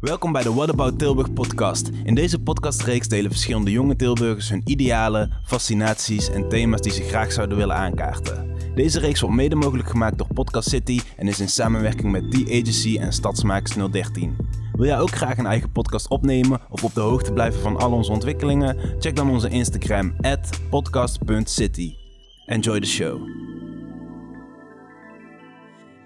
Welkom bij de What About Tilburg podcast. In deze podcastreeks delen verschillende jonge Tilburgers hun idealen, fascinaties en thema's die ze graag zouden willen aankaarten. Deze reeks wordt mede mogelijk gemaakt door Podcast City en is in samenwerking met The Agency en Stadsmakers 013. Wil jij ook graag een eigen podcast opnemen of op de hoogte blijven van al onze ontwikkelingen? Check dan onze Instagram podcast.city. Enjoy the show.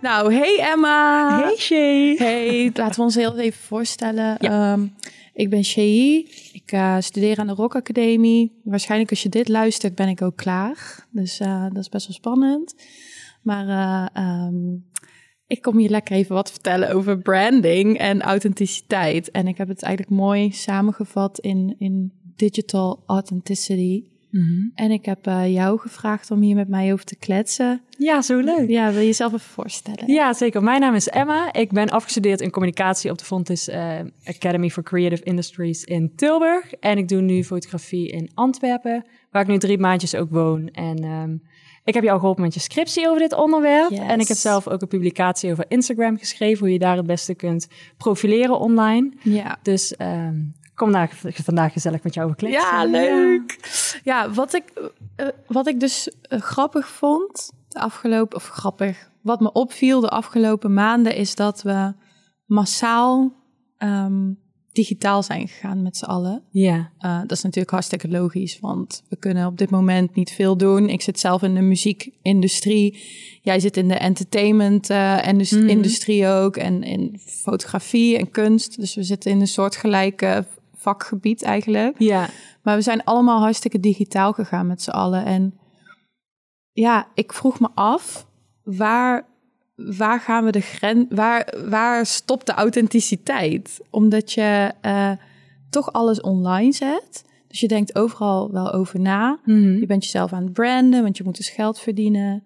Nou, hey Emma. Hey Shay. Hey, laten we ons heel even voorstellen. Ehm, ik ben Shay. Ik eh, studeer aan de Rock Academie. Waarschijnlijk als je dit luistert ben ik ook klaar. Dus eh, dat is best wel spannend. Maar eh, ehm, ik kom hier lekker even wat vertellen over branding en authenticiteit. En ik heb het eigenlijk mooi samengevat in, in digital authenticity. En ik heb eh, jou gevraagd om hier met mij over te kletsen. Ja, zo leuk. Ja, wil je jezelf even voorstellen? Ja, zeker. Mijn naam is Emma. Ik ben afgestudeerd in communicatie op de Fontis eh, Academy for Creative Industries in Tilburg. En ik doe nu fotografie in Antwerpen, waar ik nu drie maandjes ook woon. En ehm, ik heb jou geholpen met je scriptie over dit onderwerp. Yes. En ik heb zelf ook een publicatie over Instagram geschreven, hoe je daar het beste kunt profileren online. Ja. Dus ehm, kom daar vandaag gezellig met jou over kletsen. Ja, leuk. Ja, wat ik, eh, wat ik dus eh, grappig vond, de afgelopen, of grappig, wat me opviel de afgelopen maanden, is dat we massaal ehm, digitaal zijn gegaan met z'n allen. Ja. Uh, dat is natuurlijk hartstikke logisch, want we kunnen op dit moment niet veel doen. Ik zit zelf in de muziekindustrie. Jij zit in de entertainment uh, industrie ook en in fotografie en kunst. Dus we zitten in een soortgelijke vakgebied eigenlijk. Ja. Maar we zijn allemaal hartstikke digitaal gegaan met z'n allen. En ja, ik vroeg me af, waar, waar gaan we de grens... Waar, waar stopt de authenticiteit? Omdat je uh, toch alles online zet. Dus je denkt overal wel over na. Mm -hmm. Je bent jezelf aan het branden, want je moet dus geld verdienen.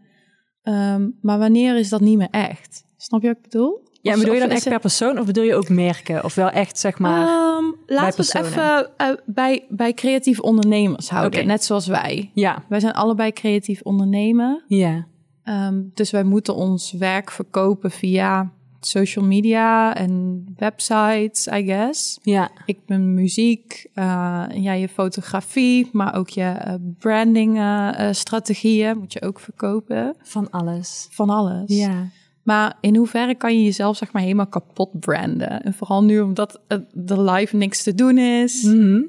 Um, maar wanneer is dat niet meer echt? Snap je wat ik bedoel? Ja, bedoel je dan echt per persoon of bedoel je ook merken? Of wel echt, zeg maar, um, Laten we het even uh, bij, bij creatief ondernemers houden, okay. net zoals wij. Ja. Wij zijn allebei creatief ondernemen. Ja. Um, dus wij moeten ons werk verkopen via social media en websites, I guess. Ja. Ik ben muziek, uh, ja, je fotografie, maar ook je uh, branding uh, strategieën moet je ook verkopen. Van alles. Van alles. Ja. Maar in hoeverre kan je jezelf zeg maar helemaal kapot branden? En vooral nu omdat de live niks te doen is. Mm -hmm.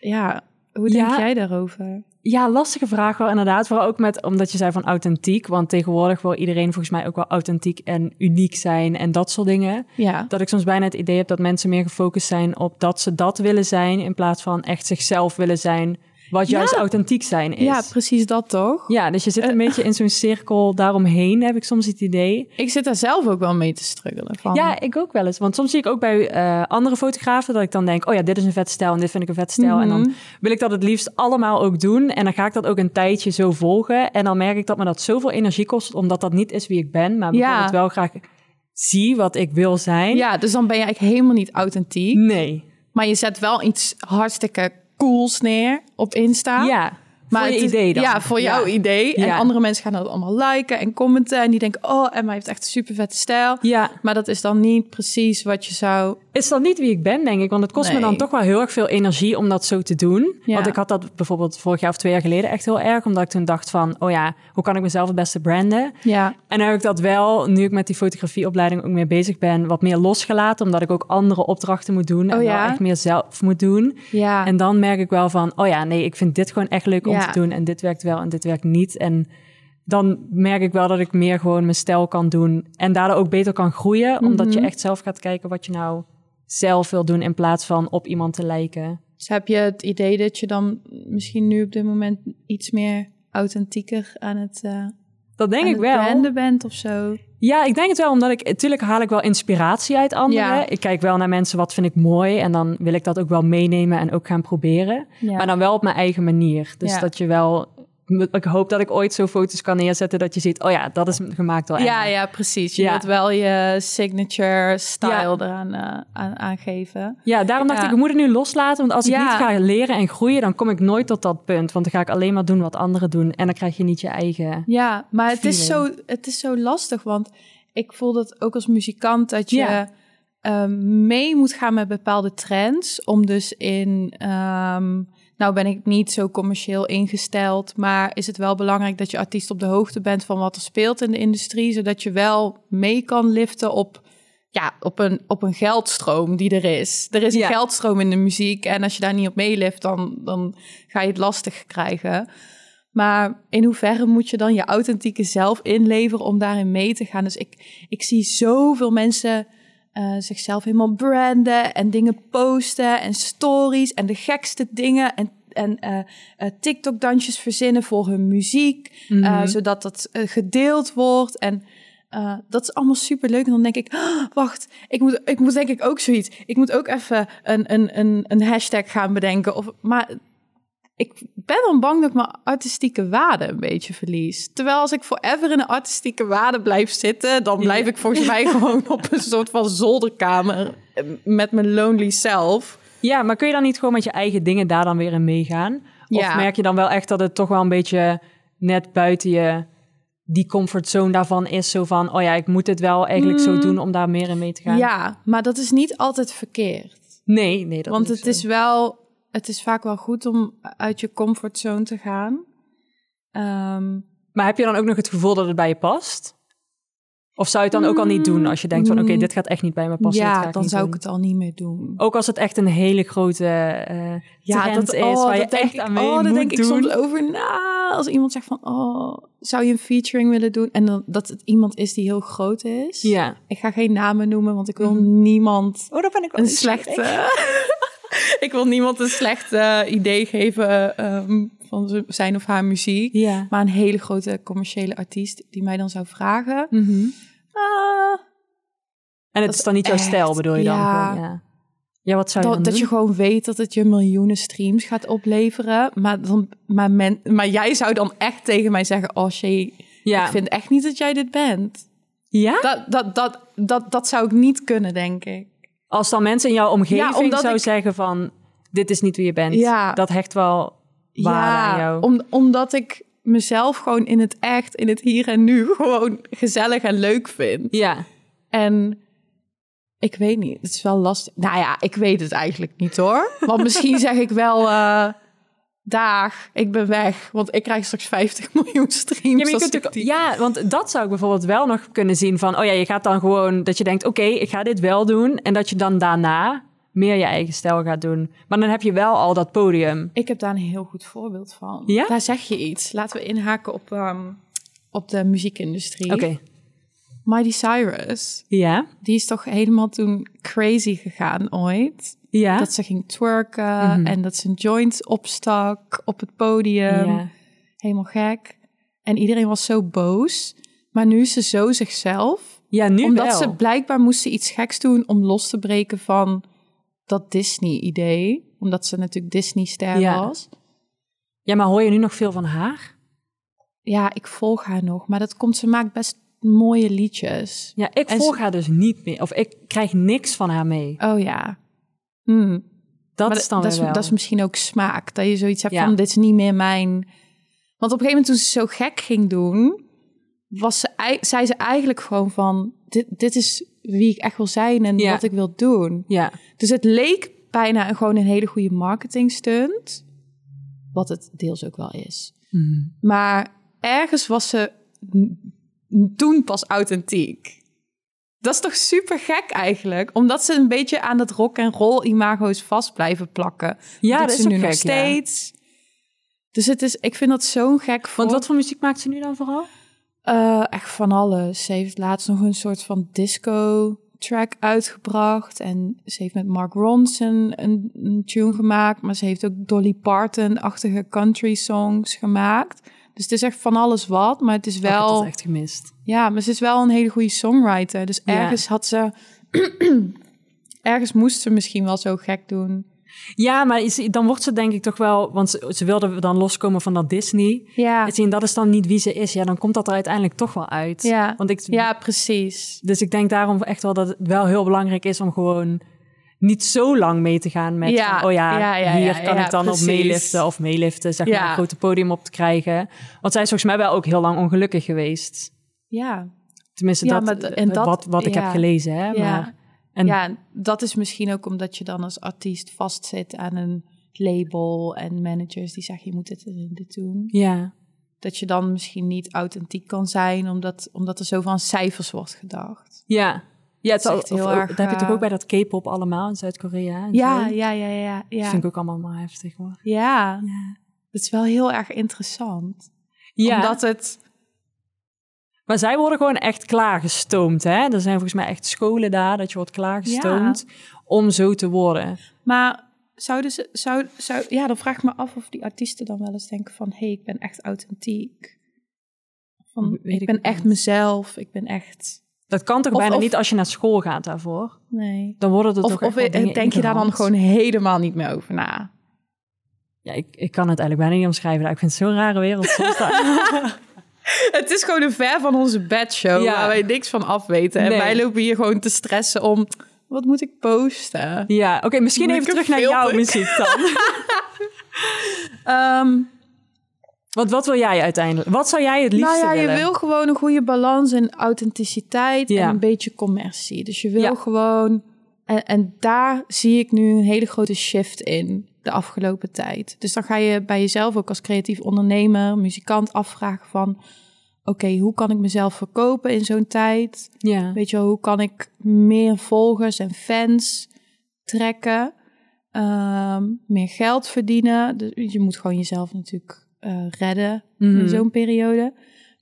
Ja, hoe denk ja. jij daarover? Ja, lastige vraag wel inderdaad. Vooral ook met, omdat je zei van authentiek. Want tegenwoordig wil iedereen volgens mij ook wel authentiek en uniek zijn en dat soort dingen. Ja. Dat ik soms bijna het idee heb dat mensen meer gefocust zijn op dat ze dat willen zijn. In plaats van echt zichzelf willen zijn. Wat juist ja. authentiek zijn is. Ja, precies dat toch? Ja, dus je zit een uh, beetje in zo'n cirkel daaromheen, heb ik soms het idee. Ik zit daar zelf ook wel mee te struggelen. Van. Ja, ik ook wel eens. Want soms zie ik ook bij uh, andere fotografen dat ik dan denk... oh ja, dit is een vet stijl en dit vind ik een vet stijl. Mhm. Mm -hmm. En dan wil ik dat het liefst allemaal ook doen. En dan ga ik dat ook een tijdje zo volgen. En dan merk ik dat me dat zoveel energie kost... omdat dat niet is wie ik ben, maar bijvoorbeeld ja. wel graag zie wat ik wil zijn. Ja, dus dan ben je eigenlijk helemaal niet authentiek. Nee. Maar je zet wel iets hartstikke cools neer op Insta. Ja, maar voor je idee dan. Ja, voor jouw idee. En Ja. andere mensen gaan dat allemaal liken en commenten. En die denken, oh, Emma heeft echt een super vette stijl. Ja, Maar dat is dan niet precies wat je zou... is dat niet wie ik ben, denk ik. Want het kost me dan toch wel heel erg veel energie om dat zo te doen. Ja. Want ik had dat bijvoorbeeld vorig jaar of twee jaar geleden echt heel erg. Omdat ik toen dacht van, oh ja, hoe kan ik mezelf het beste branden? Ja, En nu heb ik dat wel, nu ik met die fotografieopleiding ook meer bezig ben, wat meer losgelaten. Omdat ik ook andere opdrachten moet doen. En Oh wel echt meer zelf moet doen. ja. En dan merk ik wel van, oh ja, nee, ik vind dit gewoon echt leuk om Ja. te doen. En dit werkt wel en dit werkt niet. En dan merk ik wel dat ik meer gewoon mijn stijl kan doen. En daardoor ook beter kan groeien. Omdat je Mhm. echt zelf gaat kijken wat je nou zelf wil doen. In plaats van op iemand te lijken. Dus heb je het idee dat je dan misschien nu op dit moment iets meer authentieker aan het, eh Dat denk aan ik wel. branden bent of zo? Ja, ik denk het wel, omdat ik... Natuurlijk haal ik wel inspiratie uit anderen. Ja. Ik kijk wel naar mensen, wat vind ik mooi? En dan wil ik dat ook wel meenemen en ook gaan proberen. Ja. Maar dan wel op mijn eigen manier. Dus Ja. dat je wel... Ik hoop dat ik ooit zo foto's kan neerzetten dat je ziet... oh ja, dat is gemaakt door ja, Emma. ja, precies. Je Ja. wilt wel je signature style Ja. eraan eh, aan, aangeven. Ja, daarom dacht Ja. ik, ik moet het nu loslaten. Want als ik Ja. niet ga leren en groeien, dan kom ik nooit tot dat punt. Want dan ga ik alleen maar doen wat anderen doen. En dan krijg je niet je eigen... Ja, maar het is, zo, het is zo lastig, want ik voel dat ook als muzikant dat je Ja. ehm, mee moet gaan met bepaalde trends. Om dus in. ehm, nou ben ik niet zo commercieel ingesteld, maar is het wel belangrijk dat je artiest op de hoogte bent van wat er speelt in de industrie, zodat je wel mee kan liften op, ja, op, een, op een geldstroom die er is. Er is een Ja. geldstroom in de muziek en als je daar niet op meelift, dan, dan ga je het lastig krijgen. Maar in hoeverre moet je dan je authentieke zelf inleveren om daarin mee te gaan? Dus ik, ik zie zoveel mensen eh, zichzelf helemaal branden en dingen posten en stories en de gekste dingen en, en eh, eh, TikTok-dansjes verzinnen voor hun muziek, Mhm. zodat dat gedeeld wordt. En dat is allemaal super leuk. En dan denk ik, "Ah, wacht, ik moet, ik moet denk ik ook zoiets. Ik moet ook even een, een, een, een hashtag gaan bedenken. Of, maar ik ben dan bang dat ik mijn artistieke waarde een beetje verlies. Terwijl als ik forever in een artistieke waarde blijf zitten, dan blijf Ja. ik volgens mij gewoon op een soort van zolderkamer eh, met mijn lonely self. Ja, maar kun je dan niet gewoon met je eigen dingen daar dan weer in meegaan? Of Ja. merk je dan wel echt dat het toch wel een beetje net buiten je die comfortzone daarvan is? Zo van, oh ja, ik moet het wel eigenlijk zo Mm. doen om daar meer in mee te gaan. Ja, maar dat is niet altijd verkeerd. Nee, nee, dat Want is het is wel, het is vaak wel goed om uit je comfortzone te gaan. Ehm, Maar heb je dan ook nog het gevoel dat het bij je past? Of zou je het dan ook al niet doen als je denkt van, oké, Mm. dit gaat echt niet bij me passen. ja, ik dan zou doen. ik het al niet meer doen. Ook als het echt een hele grote eh trend is, waar je oh, dat denk echt ik, aan mee oh, daar moet denk ik doen. soms over na. Als iemand zegt van, oh, zou je een featuring willen doen? En dan, dat het iemand is die heel groot is. Ja. Ik ga geen namen noemen, want ik wil Mhm. niemand Oh, dat ben ik een slechte... ik wil niemand een slecht eh, idee geven ehm, van zijn of haar muziek. Ja. Maar een hele grote commerciële artiest die mij dan zou vragen... Mhm. ah, En het is dan niet jouw echt- stijl, bedoel je dan? ja. Ja. ja, wat zou je dat, dat je gewoon weet dat het je miljoenen streams gaat opleveren. Maar, dan, maar, men, maar jij zou dan echt tegen mij zeggen... Oh, Shay, Ja. ik vind echt niet dat jij dit bent. ja? Dat, dat, dat, dat, dat zou ik niet kunnen, denk ik. Als dan mensen in jouw omgeving Ja, zou ik- zeggen van... dit is niet wie je bent. Ja. Dat hecht wel waarde aan jou. om, omdat ik mezelf gewoon in het echt, in het hier en nu... gewoon gezellig en leuk vind. Ja. En ik weet niet, het is wel lastig. Nou ja, ik weet het eigenlijk niet hoor. Want misschien zeg ik wel... eh Daag, ik ben weg, want ik krijg straks 50 miljoen streams. Ja, je kunt ja, want dat zou ik bijvoorbeeld wel nog kunnen zien van... oh ja, je gaat dan gewoon dat je denkt... oké, ik ga dit wel doen. En dat je dan daarna meer je eigen stijl gaat doen. Maar dan heb je wel al dat podium. Ik heb daar een heel goed voorbeeld van. Ja? Daar zeg je iets. Laten we inhaken op, ehm, op de muziekindustrie. Oké. Miley Cyrus, Ja. die is toch helemaal toen crazy gegaan ooit. Ja. Dat ze ging twerken Mhm. en dat ze een joint opstak op het podium. ja. Helemaal gek. En iedereen was zo boos. Maar nu is ze zo zichzelf. Ja, nu omdat wel. ze blijkbaar moest ze iets geks doen om los te breken van dat Disney-idee. Omdat ze natuurlijk Disney-ster Ja. was. Ja, maar hoor je nu nog veel van haar? Ja, ik volg haar nog. Maar dat komt, ze maakt best mooie liedjes. Ja, ik En volg ze- haar dus niet meer. Of ik krijg niks van haar mee. Oh ja. Hmm. Dat Maar is dan dat, is, dat is misschien ook smaak. Dat je zoiets hebt Ja. van, dit is niet meer mijn... Want op een gegeven moment toen ze zo gek ging doen... Was ze, ei- zei ze eigenlijk gewoon van... Dit, dit is wie ik echt wil zijn en Ja. wat ik wil doen. Ja. Dus het leek bijna gewoon een hele goede marketing stunt. Wat het deels ook wel is. Mhm. Maar ergens was ze toen pas authentiek. Dat is toch super gek eigenlijk? Omdat ze een beetje aan dat rock en roll imago's vast blijven plakken. Ja, dat is ze nu nog ja. steeds. Dus het is, ik vind dat zo'n gek voor. Want wat voor muziek maakt ze nu dan vooral? Eh, echt van alles. Ze heeft laatst nog een soort van disco track uitgebracht. En ze heeft met Mark Ronson een, een tune gemaakt. Maar ze heeft ook Dolly Parton-achtige country songs gemaakt. Dus het is echt van alles wat. Maar het is wel... echt gemist. Ja, maar ze is wel een hele goede songwriter. Dus Ja. ergens had ze... ergens moest ze misschien wel zo gek doen. Ja, maar is- dan wordt ze denk ik toch wel... Want ze, ze wilde dan loskomen van dat Disney. Ja, En dat is dan niet wie ze is. Ja, dan komt dat er uiteindelijk toch wel uit. ja. Want ik, ja precies. Dus ik denk daarom echt wel dat het wel heel belangrijk is om gewoon niet zo lang mee te gaan met Ja, van, oh ja, ja, ja, hier kan ik dan precies. op meeliften of meeliften, zeg maar, een grote podium op te krijgen. Want zij is volgens mij wel ook heel lang ongelukkig geweest. Ja, Tenminste, dat, maar en dat- wat, wat ik heb gelezen. Hè? ja. Maar, En ja, dat is misschien ook omdat je dan als artiest vastzit aan een label en managers die zeggen je moet dit en dit doen. ja, Dat je dan misschien niet authentiek kan zijn, omdat, omdat er zoveel aan cijfers wordt gedacht. ja. Ja, het is Het echt heel of- erg, dat heb je toch eh, ook bij dat K-pop allemaal in Zuid-Korea? Ja, ja, ja, ja, Dat ja. vind ik ook allemaal maar heftig hoor. Ja, Ja. dat is wel heel erg interessant. ja. Omdat het, Maar zij worden gewoon echt klaargestoomd, hè? Er zijn volgens mij echt scholen daar dat je wordt klaargestoomd om zo te worden. maar zouden ze, zou, zou, ja, dan vraag ik me af of die artiesten dan wel eens denken van, hé, hey, ik ben echt authentiek. Van, ik ben echt mezelf, ik ben echt, Dat kan toch Of- bijna of- niet als je naar school gaat daarvoor? nee. Dan worden er Of, toch of denk je daar dan gewoon helemaal niet meer over na? Ja, ik, ik kan het eigenlijk bijna niet omschrijven. Ik vind het zo'n rare wereld soms. Het is gewoon een ver van onze bedshow Ja. waar wij niks van afweten. En Nee. wij lopen hier gewoon te stressen om, wat moet ik posten? ja, oké, misschien Moet even terug naar jouw muziek dan. Ehm, Want wat wil jij uiteindelijk? Wat zou jij het nou liefste ja, je willen? wil gewoon een goede balans en authenticiteit Ja. en een beetje commercie. Dus je wil Ja. gewoon... En, en daar zie ik nu een hele grote shift in de afgelopen tijd. Dus dan ga je bij jezelf ook als creatief ondernemer, muzikant afvragen van... Oké, hoe kan ik mezelf verkopen in zo'n tijd? Ja. Weet je wel, hoe kan ik meer volgers en fans trekken? Ehm, meer geld verdienen. Dus je moet gewoon jezelf natuurlijk eh, redden Mhm. in zo'n periode.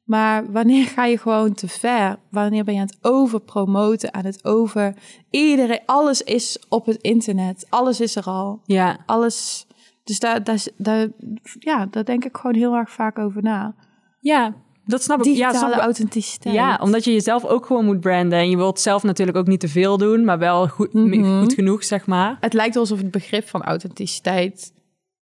Maar wanneer ga je gewoon te ver? Wanneer ben je aan het overpromoten, aan het over... Iedereen, alles is op het internet. Alles is er al. Ja, Alles... Dus daar, daar, daar, ja, daar denk ik gewoon heel erg vaak over na. ja, dat snap ik. Ja, Digitale snap ik. authenticiteit. Ja, omdat je jezelf ook gewoon moet branden. En je wilt zelf natuurlijk ook niet te veel doen, maar wel goed, Mhm. goed genoeg, zeg maar. Het lijkt alsof het begrip van authenticiteit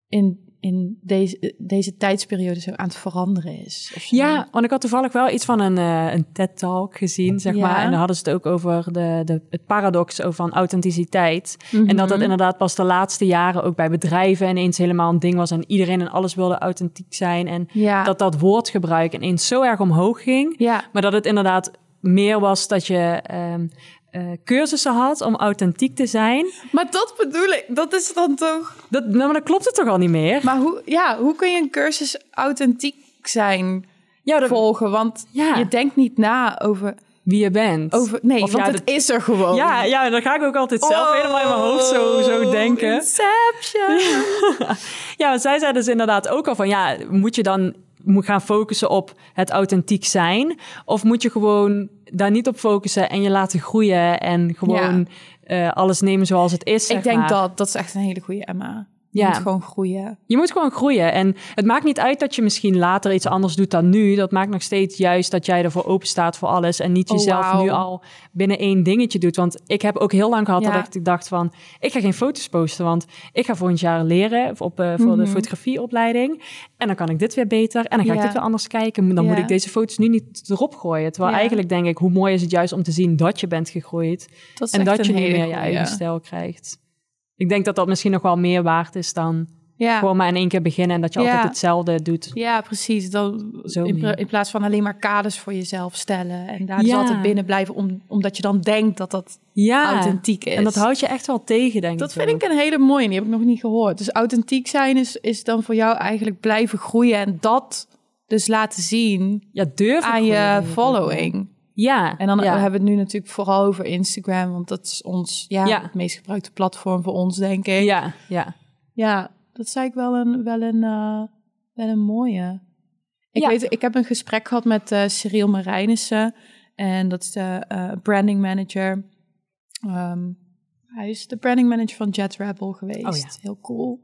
in, in deze, deze tijdsperiode zo aan het veranderen is. of. Ja, want ik had toevallig wel iets van een, eh, een TED-talk gezien, zeg Ja. maar. En daar hadden ze het ook over de, de, het paradox over van authenticiteit. En dat dat Mhm. inderdaad pas de laatste jaren ook bij bedrijven ineens helemaal een ding was. En iedereen en alles wilde authentiek zijn. En Ja. dat dat woordgebruik ineens zo erg omhoog ging. ja. Maar dat het inderdaad meer was dat je ehm, eh, cursussen had om authentiek te zijn. Maar dat bedoel ik, dat is dan toch... Dat, nou, maar dan klopt het toch al niet meer? Maar hoe, ja, hoe kun je een cursus authentiek zijn ja, dat, volgen? Want Ja. je denkt niet na over... wie je bent. over nee, Of want ja, het dat- is er gewoon. ja, ja, dan ga ik ook altijd zelf helemaal in mijn hoofd zo, zo Oh, denken. Inception. Ja, want zij zei dus inderdaad ook al van... ja, moet je dan moet gaan focussen op het authentiek zijn? Of moet je gewoon daar niet op focussen en je laten groeien... en gewoon eh, alles nemen zoals het is, ik denk maar. dat, dat is echt een hele goede Emma. Je Ja. moet gewoon groeien. Je moet gewoon groeien. En het maakt niet uit dat je misschien later iets anders doet dan nu. Dat maakt nog steeds juist dat jij ervoor open staat voor alles. En niet Oh, jezelf nu al binnen één dingetje doet. Want ik heb ook heel lang gehad Ja. dat ik dacht van... ik ga geen foto's posten, want ik ga volgend jaar leren... op, eh, voor de Mhm. fotografieopleiding. En dan kan ik dit weer beter. En dan ga ik dit weer anders kijken. Dan moet ik deze foto's nu niet erop gooien. Terwijl eigenlijk denk ik... hoe mooi is het juist om te zien dat je bent gegroeid. Dat En dat je nu meer je eigen stijl krijgt. Ik denk dat dat misschien nog wel meer waard is dan Ja. gewoon maar in één keer beginnen en dat je Ja. altijd hetzelfde doet. Ja, precies. Dan, Zo in, in plaats van alleen maar kaders voor jezelf stellen. En daar dus altijd binnen blijven, om, omdat je dan denkt dat dat authentiek is. en dat houdt je echt wel tegen, denk Dat ik. vind ik een hele mooie, die heb ik nog niet gehoord. Dus authentiek zijn is, is dan voor jou eigenlijk blijven groeien en dat dus laten zien Ja, durf aan je following. Ja. En dan ja. hebben we het nu natuurlijk vooral over Instagram, want dat is ons ja, Ja. het meest gebruikte platform voor ons, denk ik. Ja, ja. Ja, dat is eigenlijk wel een, wel een, eh, wel een mooie. Ik Ja. weet, ik heb een gesprek gehad met eh Cyril Marijnissen. En dat is de eh, branding manager. Ehm, hij is de branding manager van Jet Rebel geweest. Oh ja. Heel cool.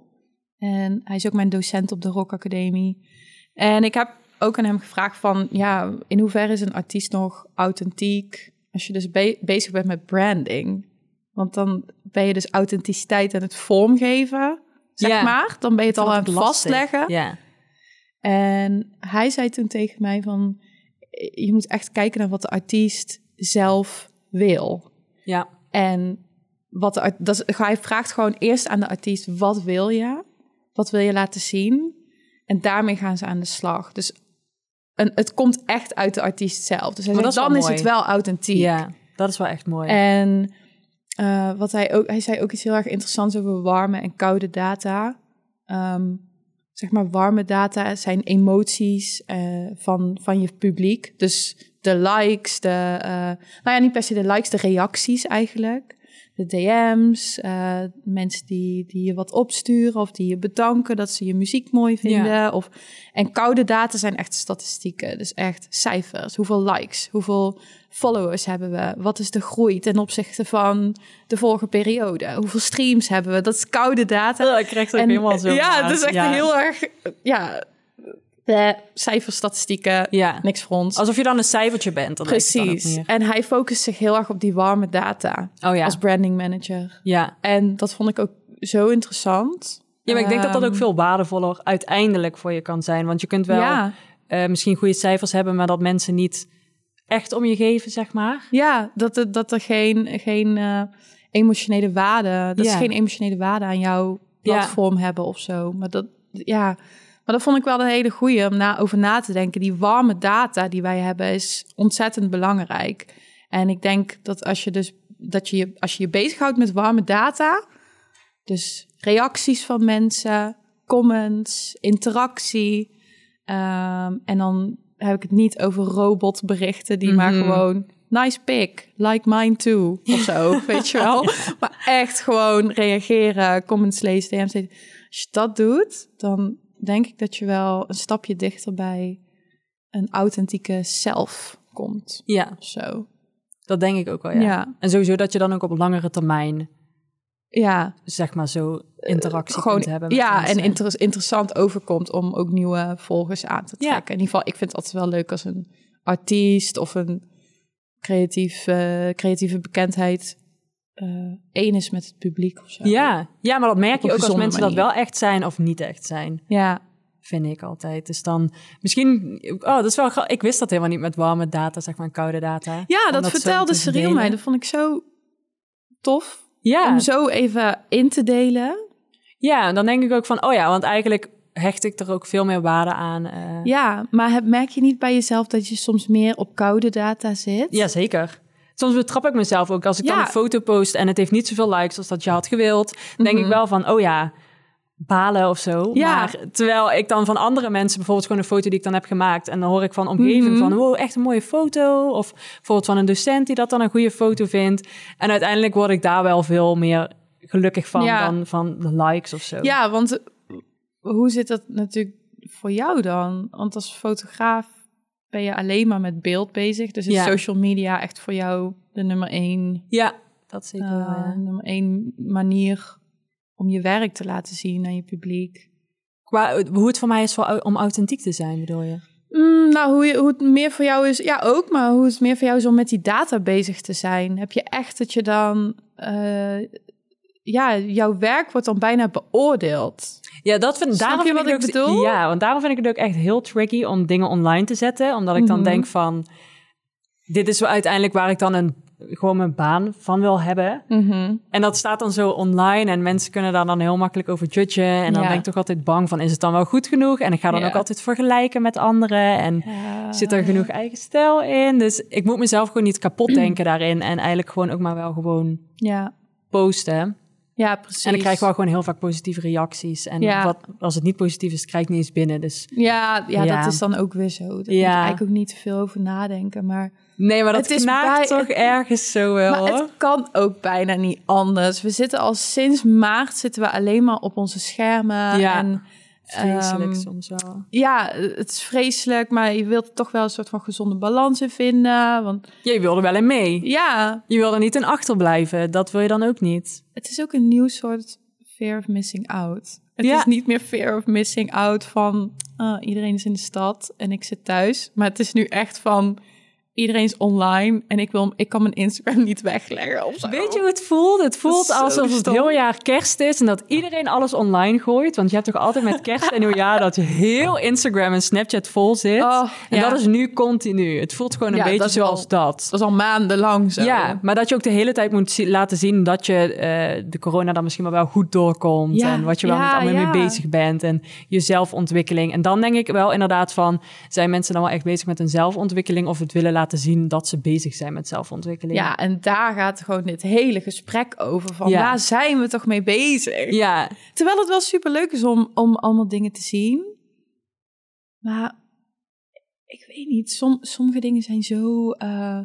En hij is ook mijn docent op de Rock Academie. En ik heb ook aan hem gevraagd van... ja, in hoeverre is een artiest nog authentiek... als je dus be- bezig bent met branding? Want dan ben je dus authenticiteit aan het vormgeven, zeg Ja. maar. Dan ben je het al aan het vastleggen. Ja. En hij zei toen tegen mij van... je moet echt kijken naar wat de artiest zelf wil. Ja. En wat de, dat is, hij vraagt gewoon eerst aan de artiest: wat wil je? Wat wil je laten zien? En daarmee gaan ze aan de slag. Dus een, het komt echt uit de artiest zelf. Dus hij zegt, is dan is mooi. het wel authentiek. ja, dat is wel echt mooi. En eh, wat hij ook, hij zei ook iets heel erg interessants over warme en koude data. Ehm, zeg maar, warme data zijn emoties eh, van, van je publiek. Dus de likes, de, uh, nou ja, niet per se de likes, de reacties eigenlijk de DM's, uh, mensen die, die je wat opsturen of die je bedanken dat ze je muziek mooi vinden. Ja. Of, en koude data zijn echt statistieken, dus echt cijfers. Hoeveel likes, hoeveel followers hebben we? Wat is de groei ten opzichte van de vorige periode? Hoeveel streams hebben we? Dat is koude data. Ja, ik krijg het ook helemaal zo. Ja, het is echt heel erg... Ja, de cijferstatistieken, ja. niks voor ons. Alsof je dan een cijfertje bent. Dan Precies. En hij focust zich heel erg op die warme data oh, ja. als branding manager. Ja. En dat vond ik ook zo interessant. Ja, maar ik denk dat dat ook Ehm, veel waardevoller uiteindelijk voor je kan zijn. Want je kunt wel Ja, uh, misschien goede cijfers hebben, maar dat mensen niet echt om je geven, zeg maar. ja dat, er- dat er geen, geen uh, emotionele waarde... Dat Ja. ze geen emotionele waarde aan jouw platform hebben of zo. Maar dat, ja... Maar dat vond ik wel een hele goeie om na, over na te denken. Die warme data die wij hebben is ontzettend belangrijk. En ik denk dat als je dus dat je, je- als je je bezighoudt met warme data, dus reacties van mensen, comments, interactie, ehm, en dan heb ik het niet over robotberichten die maar Mhm. gewoon nice pic, like mine too of zo, weet je wel. Maar echt gewoon reageren, comments lezen, DM's. lezen. Als je dat doet, dan denk ik dat je wel een stapje dichter bij een authentieke zelf komt Ja, zo. dat denk ik ook wel, ja. Ja, En sowieso dat je dan ook op langere termijn, ja. zeg maar, zo interactie gewoon kunt hebben met ja, mensen. en inter- interessant overkomt om ook nieuwe volgers aan te Ja. trekken. In ieder geval, ik vind het altijd wel leuk als een artiest of een creatief, eh, creatieve bekendheid één is met het publiek of zo. Ja, ja, maar dat merk je ook als mensen dat wel echt zijn of niet echt zijn. ja, vind ik altijd. Dus dan misschien, oh, dat is wel, ik wist dat helemaal niet met warme data, zeg maar, koude data. ja dat, vertelde te Cyril mij. Dat vond ik zo tof Ja, om zo even in te delen. ja, en dan denk ik ook van, oh ja, want eigenlijk hecht ik er ook veel meer waarde aan. eh Ja, maar heb, merk je niet bij jezelf dat je soms meer op koude data zit? ja, zeker. Soms betrap ik mezelf ook als ik dan een foto post en het heeft niet zoveel likes als dat je had gewild. Dan denk Mhm. ik wel van, oh ja, balen of zo. Ja. Maar terwijl ik dan van andere mensen, bijvoorbeeld gewoon een foto die ik dan heb gemaakt, en dan hoor ik van omgeving Mhm. van, wow, echt een mooie foto. Of bijvoorbeeld van een docent die dat dan een goede foto vindt. En uiteindelijk word ik daar wel veel meer gelukkig van Ja. dan van de likes of zo. Ja, want hoe zit dat natuurlijk voor jou dan? Want als fotograaf ben je alleen maar met beeld bezig. Dus is Ja. social media echt voor jou de nummer één, Ja, dat zeker. ja. nummer één manier om je werk te laten zien aan je publiek? Qua, hoe het voor mij is voor, om authentiek te zijn, bedoel je? Mm, nou, hoe, je, hoe het meer voor jou is, ja ook, maar hoe het meer voor jou is om met die data bezig te zijn. Heb je echt dat je dan, eh, ja, jouw werk wordt dan bijna beoordeeld. Ja, dat vind, Snap daarom je vind wat ik bedoel? Ja, want daarom vind ik het ook echt heel tricky om dingen online te zetten. Omdat ik dan Mhm. denk van, dit is uiteindelijk waar ik dan een, gewoon mijn baan van wil hebben. Mhm. En dat staat dan zo online en mensen kunnen daar dan heel makkelijk over judgen. En dan Ja. ben ik toch altijd bang van, is het dan wel goed genoeg? En ik ga dan Ja. ook altijd vergelijken met anderen. En zit er genoeg eigen stijl in? Dus ik moet mezelf gewoon niet kapot denken daarin. En eigenlijk gewoon ook maar wel gewoon Ja, posten. Ja, precies. En ik krijg wel gewoon heel vaak positieve reacties. En Ja. wat, als het niet positief is, krijg ik niet eens binnen. Dus Ja, ja, Ja. dat is dan ook weer zo. Daar moet je Ja. eigenlijk ook niet te veel over nadenken. Maar, nee, maar dat Het is knaagt bij- toch ergens zo wel. maar het kan ook bijna niet anders. We zitten al sinds maart zitten we alleen maar op onze schermen. Ja. En Vreselijk ehm, soms wel. ja, het is vreselijk, maar je wilt er toch wel een soort van gezonde balans in vinden. Want Je wilde wel in mee. ja, Je wil er niet in achterblijven. Dat wil je dan ook niet. het is ook een nieuw soort fear of missing out. Het Ja. is niet meer fear of missing out van ah, iedereen is in de stad en ik zit thuis. Maar het is nu echt van iedereen is online en ik, wil, ik kan mijn Instagram niet wegleggen of zo. Weet je hoe het voelt? Het voelt alsof het heel jaar kerst is en dat iedereen alles online gooit. Want je hebt toch altijd met kerst en nieuwjaar dat heel Instagram en Snapchat vol zit. Oh, en ja. dat is nu continu. Het voelt gewoon een Ja, beetje dat zoals dat. Dat is al maandenlang zo. Ja, maar dat je ook de hele tijd moet laten zien dat je eh, de corona dan misschien wel wel goed doorkomt. Ja, en wat je wel niet allemaal mee bezig bent. En je zelfontwikkeling. En dan denk ik wel inderdaad van, zijn mensen dan wel echt bezig met hun zelfontwikkeling of het willen laten laten zien dat ze bezig zijn met zelfontwikkeling. Ja, en daar gaat gewoon dit hele gesprek over. Van Ja. waar zijn we toch mee bezig? Ja, Terwijl het wel super leuk is om, om allemaal dingen te zien. Maar ik weet niet, som, sommige dingen zijn zo. eh,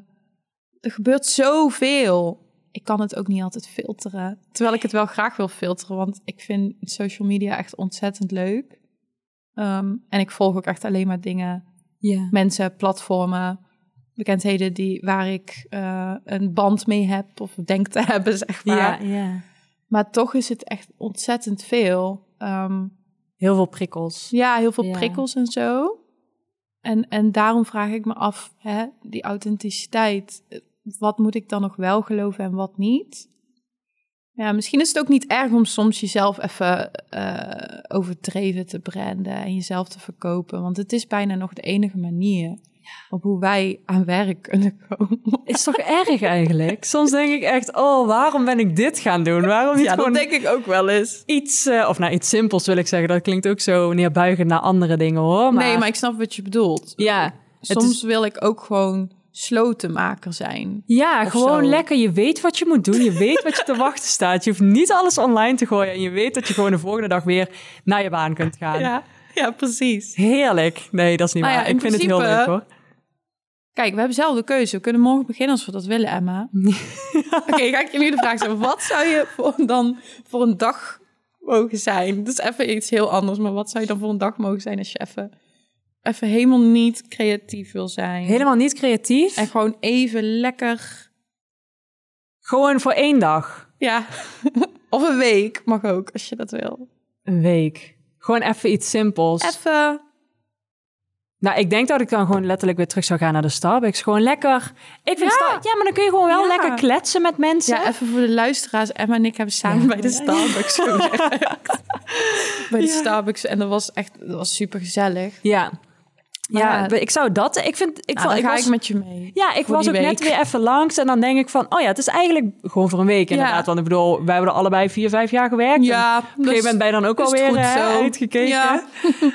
er gebeurt zoveel. Ik kan het ook niet altijd filteren. Terwijl ik het wel graag wil filteren, want ik vind social media echt ontzettend leuk. Ehm, en ik volg ook echt alleen maar dingen, ja. mensen, platformen, bekendheden die, waar ik eh, een band mee heb of denk te hebben, zeg maar. Ja, ja. Maar toch is het echt ontzettend veel. Ehm, Heel veel prikkels. ja, heel veel Ja. prikkels en zo. En, en daarom vraag ik me af, hè, die authenticiteit, eh, wat moet ik dan nog wel geloven en wat niet? Ja, misschien is het ook niet erg om soms jezelf even eh, overdreven te branden en jezelf te verkopen. Want het is bijna nog de enige manier op hoe wij aan werk kunnen komen. Is toch erg eigenlijk? Soms denk ik echt, oh, waarom ben ik dit gaan doen? Waarom niet Ja, dat denk ik ook wel eens. iets, eh, of nou iets simpels wil ik zeggen. Dat klinkt ook zo neerbuigend naar andere dingen hoor. Maar, Nee, maar ik snap wat je bedoelt. ja, Soms is- wil ik ook gewoon slotenmaker zijn. Ja, gewoon zo. lekker. Je weet wat je moet doen. Je weet wat je te wachten staat. Je hoeft niet alles online te gooien. En je weet dat je gewoon de volgende dag weer naar je baan kunt gaan. Ja, ja precies. Heerlijk. Nee, dat is niet Nou ja, waar. ik vind het heel leuk hoor. Kijk, we hebben zelf de keuze. We kunnen morgen beginnen als we dat willen, Emma. Oké, ga ik je nu de vraag stellen. Wat zou je voor, dan voor een dag mogen zijn? Dat is even iets heel anders. Maar wat zou je dan voor een dag mogen zijn als je even, even helemaal niet creatief wil zijn? Helemaal niet creatief. En gewoon even lekker... Gewoon voor één dag. Ja, of een week mag ook, als je dat wil. Een week. Gewoon even iets simpels. Even... Nou, ik denk dat ik dan gewoon letterlijk weer terug zou gaan naar de Starbucks. Gewoon lekker. Ik vind Ja. Star- ja, maar dan kun je gewoon wel Ja. lekker kletsen met mensen. Ja, even voor de luisteraars. Emma en ik hebben samen Ja. bij de. Starbucks gewerkt. bij de Starbucks. En dat was echt dat was super gezellig. Ja. Ja, ik zou dat. Ik vind. Ik vond, dan ik ga was, ik met je mee. Ja, ik was ook net weer even langs en dan denk ik van, oh ja, het is eigenlijk gewoon voor een week inderdaad. Ja. Want ik bedoel, wij hebben er allebei vier, vijf jaar gewerkt. Ja, op een gegeven moment ben je dan ook alweer zo. uitgekeken. Ja.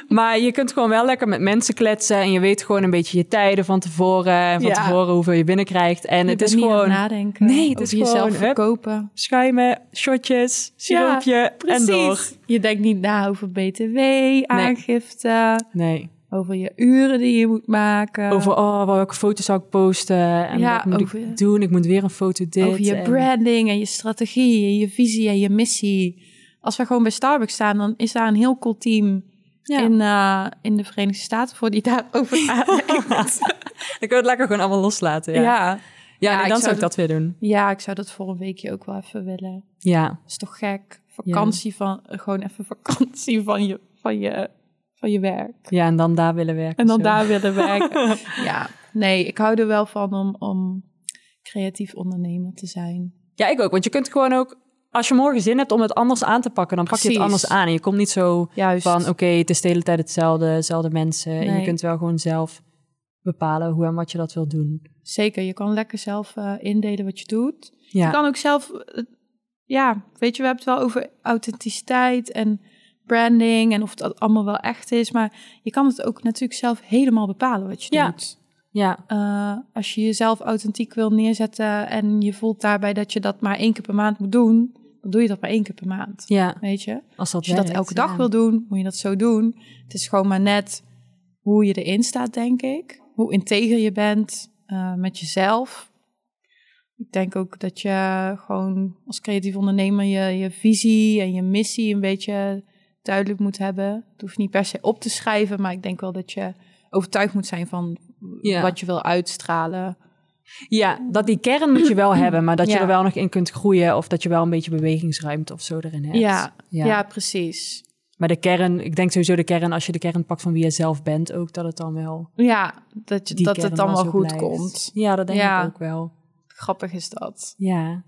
Maar je kunt gewoon wel lekker met mensen kletsen en je weet gewoon een beetje je tijden van tevoren en van Ja. tevoren hoeveel je binnenkrijgt. En Je het is gewoon nadenken. Nee, het is jezelf gewoon, hup. verkopen. schuimen, shotjes, siroopje en door. Je denkt niet na over btw, aangifte, Nee, over je uren die je moet maken. over oh, welke foto's zou ik posten en Ja, wat moet over- ik doen? Ik moet weer een foto dit. over je en- branding en je strategie en je visie en je missie. Als we gewoon bij Starbucks staan, dan is daar een heel cool team Ja. in, eh, in de Verenigde Staten voor die daarover nadenkt. Dan kun je het lekker gewoon allemaal loslaten. ja. Ja, Ja. nee, ik dan zou zou ik dat- dat weer doen. ja, ik zou dat voor een weekje ook wel even willen. Ja, Dat is toch gek? Vakantie van, gewoon even vakantie van je, van je, van je werk. ja en dan daar willen werken. En dan zo. daar willen werken. ja, nee, ik hou er wel van om, om creatief ondernemer te zijn. Ja, ik ook. Want je kunt gewoon ook, als je morgen zin hebt om het anders aan te pakken, dan pak je het anders aan. En je komt niet zo Juist. van, oké, het is de hele tijd hetzelfde, dezelfde mensen. En je kunt wel gewoon zelf bepalen hoe en wat je dat wil doen. Zeker, je kan lekker zelf eh, indelen wat je doet. Ja, Je kan ook zelf, eh, ja, weet je, we hebben het wel over authenticiteit en branding en of dat allemaal wel echt is. Maar je kan het ook natuurlijk zelf helemaal bepalen wat je Ja. doet. ja, Eh, als je jezelf authentiek wil neerzetten en je voelt daarbij dat je dat maar één keer per maand moet doen, dan doe je dat maar één keer per maand. ja. Weet je? Als dat Als je dat elke dag ja. wil doen, moet je dat zo doen. Het is gewoon maar net hoe je erin staat, denk ik. Hoe integer je bent eh, met jezelf. Ik denk ook dat je gewoon als creatief ondernemer je, je visie en je missie een beetje duidelijk moet hebben. Het hoeft niet per se op te schrijven, maar ik denk wel dat je overtuigd moet zijn van Ja. wat je wil uitstralen. Ja, dat die kern moet je wel hebben, maar dat je er wel nog in kunt groeien of dat je wel een beetje bewegingsruimte of zo erin hebt. Ja, ja. ja. precies. Maar de kern, ik denk sowieso de kern, als je de kern pakt van wie je zelf bent, ook dat het dan wel. Ja, dat, je, dat het dan wel goed blijft. komt. Ja, dat denk ik ook wel. Grappig is dat. Ja.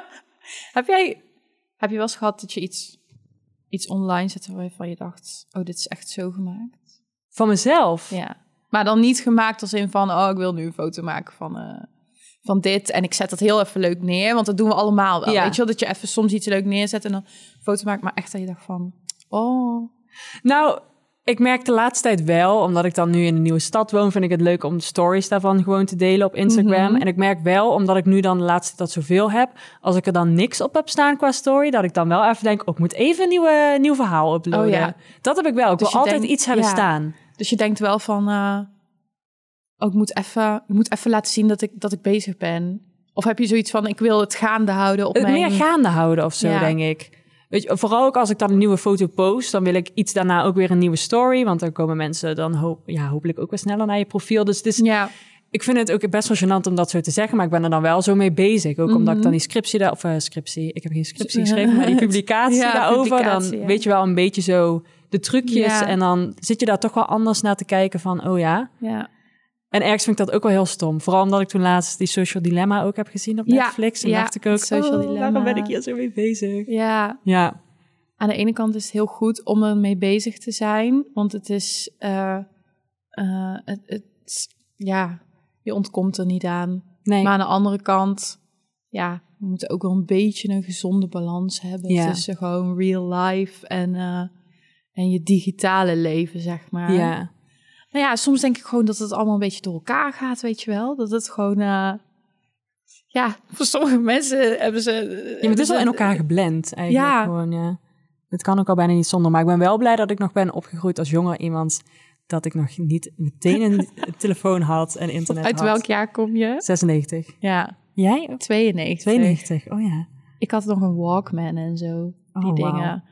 Heb jij, heb je wel eens gehad dat je iets, iets online zette waarvan je dacht, oh, dit is echt zo gemaakt? Van mezelf. Ja. Maar dan niet gemaakt als in van, oh, ik wil nu een foto maken van, eh, van dit. En ik zet dat heel even leuk neer, want dat doen we allemaal wel. Ja. Weet je wel, dat je even soms iets leuk neerzet en dan een foto maakt. Maar echt dat je dacht van, oh, Nou, ik merk de laatste tijd wel, omdat ik dan nu in een nieuwe stad woon, vind ik het leuk om stories daarvan gewoon te delen op Instagram. Mhm. En ik merk wel, omdat ik nu dan de laatste tijd dat zoveel heb, als ik er dan niks op heb staan qua story, dat ik dan wel even denk, oh, ik moet even een nieuwe, nieuw verhaal uploaden. Oh ja. Dat heb ik wel. Ik Dus wil altijd denkt- iets hebben ja. staan. Dus je denkt wel van, oh, ik moet even, ik moet even laten zien dat ik, dat ik bezig ben. Of heb je zoiets van, ik wil het gaande houden op Het mijn... meer gaande houden of zo, Ja. denk ik. Weet je, vooral ook als ik dan een nieuwe foto post, dan wil ik iets daarna ook weer een nieuwe story. Want dan komen mensen dan hoop, ja, hopelijk ook weer sneller naar je profiel. Dus het is, Ja, ik vind het ook best wel gênant om dat zo te zeggen, maar ik ben er dan wel zo mee bezig. Ook omdat ik dan die scriptie daar, of eh, scriptie, ik heb geen scriptie geschreven, maar die publicatie Ja, daarover, publicatie, dan ja. weet je wel een beetje zo de trucjes. En dan zit je daar toch wel anders naar te kijken van, oh ja. ja. En ergens vind ik dat ook wel heel stom. Vooral omdat ik toen laatst die Social Dilemma ook heb gezien op Ja, Netflix. En ja, dacht ik ook, Social oh, Dilemma. waarom ben ik hier zo mee bezig? Ja, Ja, aan de ene kant is het heel goed om ermee bezig te zijn. Want het is, eh, eh, het, het, ja, je ontkomt er niet aan. nee. Maar aan de andere kant, ja, we moeten ook wel een beetje een gezonde balans hebben Ja. tussen gewoon real life en, eh, en je digitale leven, zeg maar. ja. Nou ja, soms denk ik gewoon dat het allemaal een beetje door elkaar gaat, weet je wel. Dat het gewoon, eh, ja, voor sommige mensen hebben ze... Ja, maar het is wel in elkaar geblend eigenlijk Ja. gewoon, ja. Het kan ook al bijna niet zonder. Maar ik ben wel blij dat ik nog ben opgegroeid als jonger iemand. Dat ik nog niet meteen een telefoon had en internet Uit had. welk jaar kom je? 96. Ja, Jij ook? 92. 92, oh ja. Ik had nog een Walkman en zo, die Oh, dingen.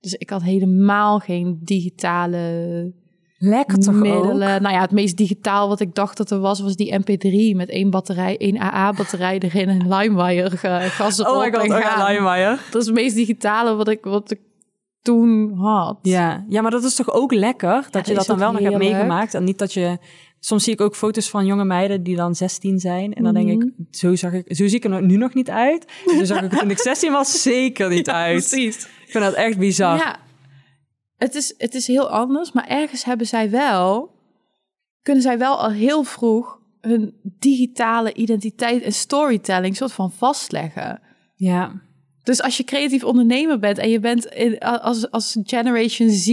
Dus ik had helemaal geen digitale Lekker toch ook? middelen. Nou ja, het meest digitaal wat ik dacht dat er was, was die MP3 met één batterij, één AA-batterij erin en LimeWire gas erop Oh my god, en gaan. LimeWire. Dat is het meest digitale wat ik, wat ik toen had. Ja. ja, maar dat is toch ook lekker? Dat je dat dan ook wel nog hebt meegemaakt. En niet dat je... Soms zie ik ook foto's van jonge meiden die dan 16 zijn. En dan denk ik, Mhm. zo, zag ik, zo zie ik er nu nog niet uit. Zo zag ik toen ik 16 was zeker niet uit. Precies. Ik vind dat echt bizar. Ja, het is, het is heel anders, maar ergens hebben zij wel, kunnen zij wel al heel vroeg hun digitale identiteit en storytelling soort van vastleggen. ja. Dus als je creatief ondernemer bent en je bent in, als, als Generation Z,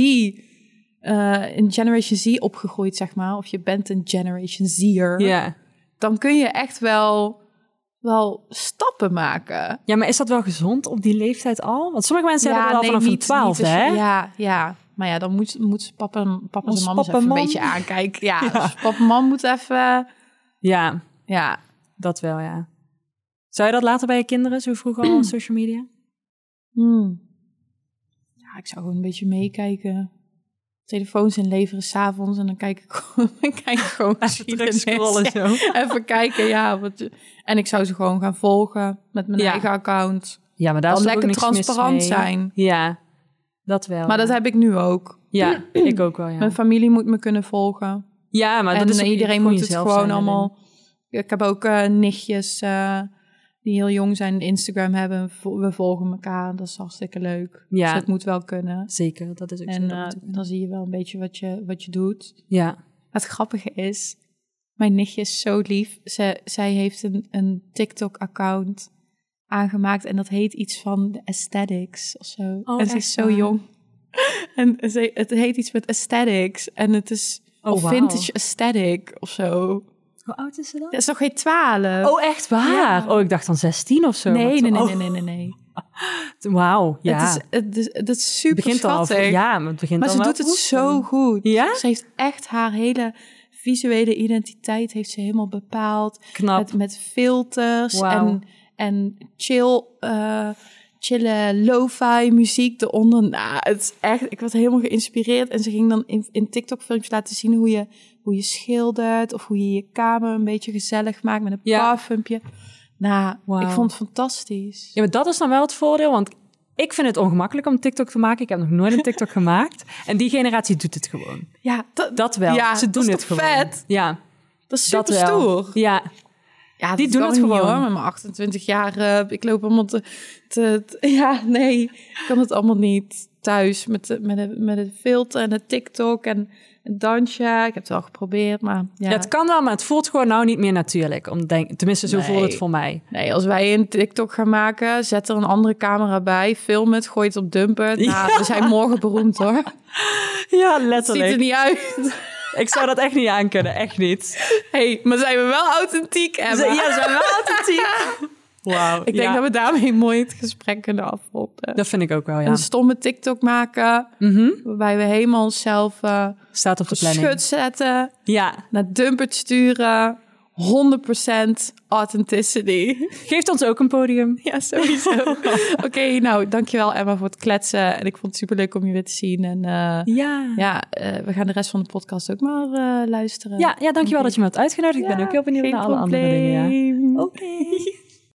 eh in Generation Z opgegroeid, zeg maar, of je bent een Generation Z'er, Ja. dan kun je echt wel, wel stappen maken. ja, maar is dat wel gezond op die leeftijd al? Want sommige mensen hebben dat al vanaf hun niet- twaalfde, niet als je- hè? Ja, ja. Maar ja, dan moet, moet papa, en- papa en mama even en een beetje aankijken. Ja, Ja. dus papa en mam moet even... Ja, Ja, dat wel, ja. Zou je dat later bij je kinderen, zo vroeg al op social media? Hmm. ja ik zou gewoon een beetje meekijken. Telefoons inleveren s'avonds en dan kijk ik gewoon, dan kijk ik gewoon geschiedenis. Ja, zo. Even kijken, ja. Wat, en ik zou ze gewoon gaan volgen met mijn Ja. eigen account. Ja, maar daar Dan lekker transparant mee. zijn. Ja, dat wel. Maar dat heb ik nu ook. Ja, ik ook wel, ja. Mijn familie moet me kunnen volgen. Ja, maar en dat is ook iedereen moet het gewoon allemaal. Ik heb ook eh, nichtjes eh, die heel jong zijn en Instagram hebben. We volgen elkaar. Dat is hartstikke leuk. Ja. Dus het moet wel kunnen. Zeker, dat is ook zo. En dat eh, dan zie je wel een beetje wat je, wat je doet. Ja, Het grappige is, mijn nichtje is zo lief. Ze, zij heeft een, een TikTok-account aangemaakt en dat heet iets van de aesthetics of zo. Oh, en ze is zo waar? jong. En ze, het heet iets met aesthetics en het is Oh, vintage aesthetic of zo. Hoe oud is ze dan? Dat is nog geen twaalf. Oh, echt waar? Ja. Oh, ik dacht dan 16 of zo. nee, Want- nee, nee, oh, nee, nee, nee, nee. Wauw, ja. Het, is, het, is, het is super het begint al, ja, maar het begint maar ze doet het goed. zo goed. Ja? Ze heeft echt haar hele visuele identiteit heeft ze helemaal bepaald. Knap. Met, met filters en, en chill, eh chille lo-fi muziek eronder. Nou, het is echt, ik was helemaal geïnspireerd. En ze ging dan in, in TikTok-filmpjes laten zien hoe je, hoe je schildert... of hoe je je kamer een beetje gezellig maakt met een Ja. parfumpje. Nou, ik vond het fantastisch. Ja, maar dat is dan wel het voordeel, want ik vind het ongemakkelijk om TikTok te maken. Ik heb nog nooit een TikTok gemaakt. En die generatie doet het gewoon. Ja, dat, Dat wel. Ja, Ze dat doen is het toch gewoon. vet? Ja, dat is dat super wel. stoer. Ja, Ja, Die doen het niet, gewoon. hoor. Met mijn 28 jaar, eh, ik loop allemaal te, te, te- Ja, nee, ik kan het allemaal niet thuis met, de, met, de, met het filter en het TikTok en het dansje. Ik heb het wel geprobeerd, maar ja. Ja, het kan wel, maar het voelt gewoon nou niet meer natuurlijk. Om te denken, tenminste, zo Nee. voelt het voor mij. Nee, als wij een TikTok gaan maken, zet er een andere camera bij, film het, gooi het op Dumper. Nou, we zijn morgen beroemd hoor. Ja, Het ziet er niet uit. Ik zou dat echt niet aankunnen, echt niet. hey, maar zijn we wel authentiek, Emma? Ja, zijn wel authentiek. Wauw. Ik denk ja, dat we daarmee mooi het gesprek kunnen afronden. dat vind ik ook wel, ja. Een stomme TikTok maken, Mhm. waarbij we helemaal onszelf eh Staat op de planning. schut zetten, Ja, naar Dumpert sturen, 100% authenticity. geeft ons ook een podium. Ja, sowieso. Oké, nou, dankjewel Emma voor het kletsen. En ik vond het superleuk om je weer te zien. En eh, Ja. ja, eh, we gaan de rest van de podcast ook maar eh, luisteren. Ja, ja, dankjewel dat je me hebt uitgenodigd. Ik ben ook heel benieuwd naar alle andere dingen. Ja. Oké.